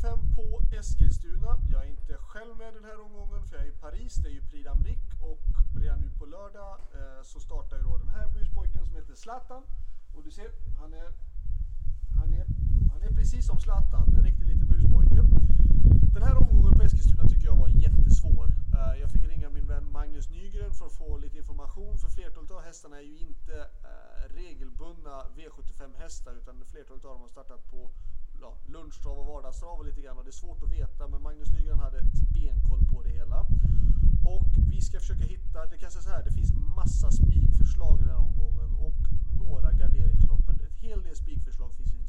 V75 på Eskilstuna. Jag är inte själv med den här omgången för jag är i Paris. Det är ju Prix d'Amérique och redan nu på lördag eh, så startar ju då den här buspojken som heter Zlatan. Och du ser, han är, han är, han är precis som Zlatan, en riktig liten buspojke. Den här omgången på Eskilstuna tycker jag var jättesvår. Eh, jag fick ringa min vän Magnus Nygren för att få lite information för flertalet av hästarna är ju inte eh, regelbundna V75 hästar utan flertalet av dem har startat på ja, lunchtrav och vardagstrav och lite grann och det är svårt att veta men Magnus Nygren hade benkoll på det hela. Och vi ska försöka hitta, det kan jag säga så här, det finns massa spikförslag i den här omgången och några garderingslopp. Men ett hel del spikförslag finns inte.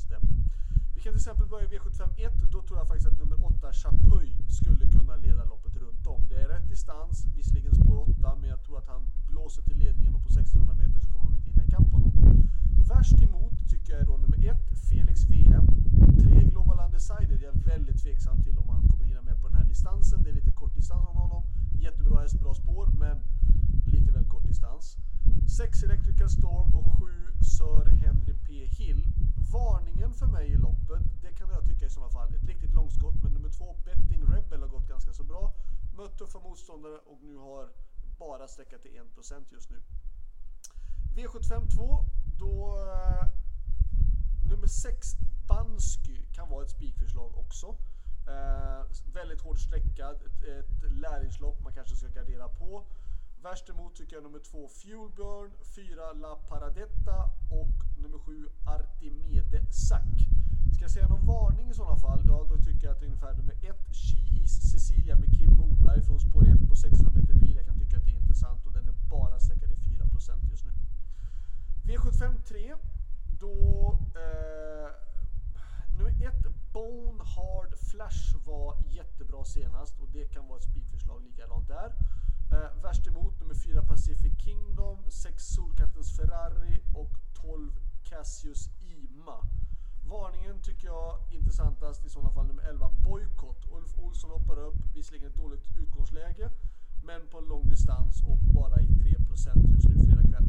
Vi kan till exempel börja i V75 1. Då tror jag faktiskt att nummer 8 Chapuis skulle kunna leda loppet runt om. Det är rätt distans, visserligen spår 8, men jag tror att han blåser till ledningen och på 1600 meter så kommer de inte hinna ikapp honom. Värst emot tycker jag är då nummer 1 Felix VM. 3 Global Undecided. Jag är väldigt tveksam till om han kommer hinna med på den här distansen. Det är lite kort distans om honom. Jättebra häst, bra spår, men lite väl kort distans. 6 Electrical Storm och 7 Sir Henry P Hill. Varningen för mig i loppet, det kan jag tycka i sådana fall, ett riktigt långskott. Men nummer 2 Betting Rebel har gått ganska så bra. Mött tuffa motståndare och nu har bara sträckat till 1% just nu. V75 2, då eh, nummer 6 Bansky kan vara ett spikförslag också. Eh, väldigt hårt sträckad, ett, ett lärlingslopp man kanske ska gardera på. Värst emot tycker jag nummer 2 Fuelburn, 4 La Paradetta och nummer 7 Artimede Sack. Ska jag säga någon varning i sådana fall? Ja, då tycker jag att det är ungefär nummer 1 She Is Cecilia med Kim Moberg från spår 1 på 600 meter bil. Jag kan tycka att det är intressant och den är bara sträckad i 4% just nu. V75 3, då eh, nummer 1 Bone Hard Flash var jättebra senast och det kan vara ett spikförslag likadant där. Eh, värst emot nummer 4 Pacific Kingdom, 6 Solkattens Ferrari och 12 Cassius Ima. Varningen tycker jag intressantast i sådana fall nummer 11 Boykott. Ulf Olsson hoppar upp, visserligen ett dåligt utgångsläge men på en lång distans och bara i 3% just nu fredag kväll.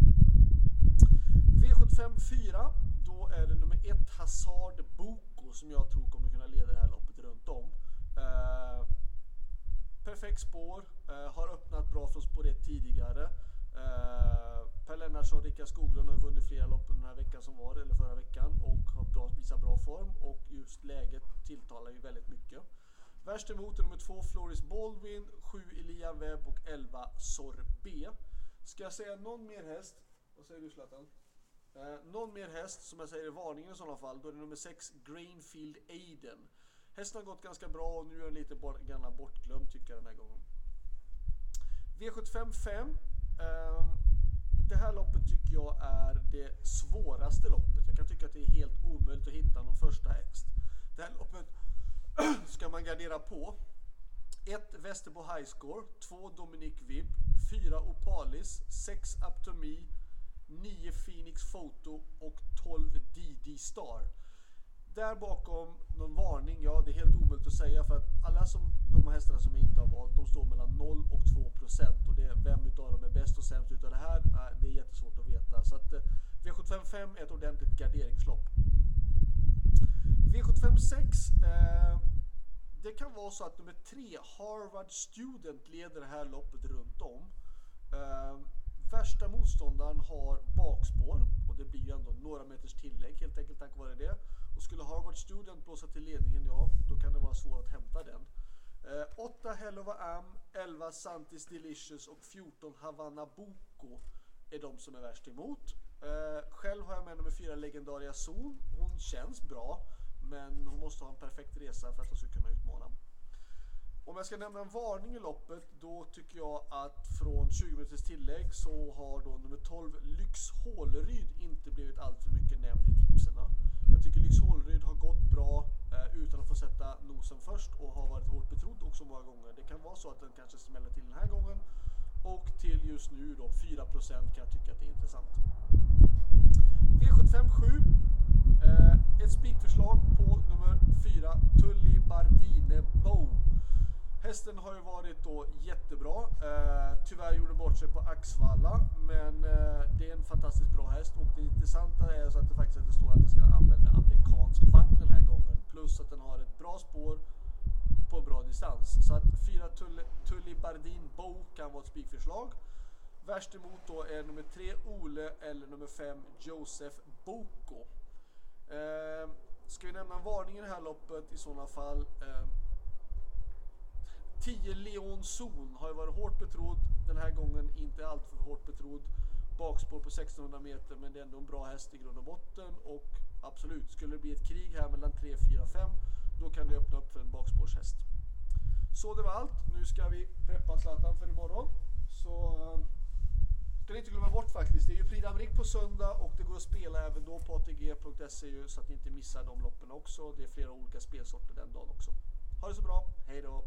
V75 4, då är det nummer 1 Hazard Boko som jag tror kommer kunna leda det här loppet runt om. Eh, perfekt spår, eh, har öppnat bra från spår 1 tidigare. Eh, per Lennartsson och Rickard Skoglund har vunnit flera lopp under den här veckan som var, eller förra veckan, och har bra, visat bra form och just läget tilltalar ju väldigt mycket. Värst emot är nummer 2 Floris Baldwin, 7 Elian Webb och 11 Sorbe. Ska jag säga någon mer häst? Vad säger du Zlatan? Eh, någon mer häst som jag säger är varningen i sådana fall, då är det nummer 6 Greenfield Aiden. Hästen har gått ganska bra och nu är den lite bort, gärna bortglömd tycker jag den här gången. V75 5. Ehm, det här loppet tycker jag är det svåraste loppet. Jag kan tycka att det är helt omöjligt att hitta någon första häst. Det här loppet ska man gardera på. 1 Västerbo Highscore, 2 Dominic Vibb, 4 Opalis, 6 Aptomi, 9 Phoenix Photo och 12 DD Star. Där bakom någon varning, ja det är helt omöjligt att säga för att alla som, de hästarna som jag inte har valt, de står mellan 0 och 2 procent och det är vem utav dem är bäst och sämst utav det här, det är jättesvårt att veta. Så att eh, V755 är ett ordentligt garderingslopp. V75 6, eh, det kan vara så att nummer 3 Harvard Student leder det här loppet runt om. Eh, värsta motståndaren har bakspår och det blir ju ändå några meters tillägg helt enkelt tack vare det. Och skulle Harvard Student blåsa till ledningen, ja då kan det vara svårt att hämta den. 8 eh, Hellova Am, 11 Santis Delicious och 14 Havanna Boko är de som är värst emot. Eh, själv har jag med nummer 4 Legendaria Zon. Hon känns bra men hon måste ha en perfekt resa för att hon ska kunna utmana. Om jag ska nämna en varning i loppet då tycker jag att från 20 minuters tillägg så har då nummer 12 Lyx Håleryd inte blivit alltför mycket nämnd i tipsen. Jag tycker Lyx Håleryd har gått bra eh, utan att få sätta nosen först och har varit hårt betrodd också många gånger. Det kan vara så att den kanske smäller till den här gången och till just nu då 4% kan jag tycka att det är intressant. V75 7 eh, ett spikförslag på nummer 4 Tulli Bardine Bow. Hästen har ju varit då jättebra. Eh, tyvärr gjorde bort sig på Axvalla, men eh, det är en fantastiskt bra häst och det intressanta är så att det faktiskt inte står att den ska använda amerikansk vagn den här gången plus att den har ett bra spår på bra distans. Så att fyra Tullibardin Bo kan vara ett spikförslag. Värst emot då är nummer tre Ole eller nummer fem Josef Boko. Eh, ska vi nämna en varning i det här loppet i sådana fall. Eh, 10 Zon har ju varit hårt betrodd. Den här gången inte alltför hårt betrodd. Bakspår på 1600 meter men det är ändå en bra häst i grund och botten. Och absolut, skulle det bli ett krig här mellan 3, 4, 5 då kan det öppna upp för en bakspårshäst. Så det var allt. Nu ska vi preppa Zlatan för imorgon. Så eh, ska ni inte glömma bort faktiskt. Det är ju Prix d'Amérique på söndag och det går att spela även då på atg.se så att ni inte missar de loppen också. Det är flera olika spelsorter den dagen också. Ha det så bra. Hej då!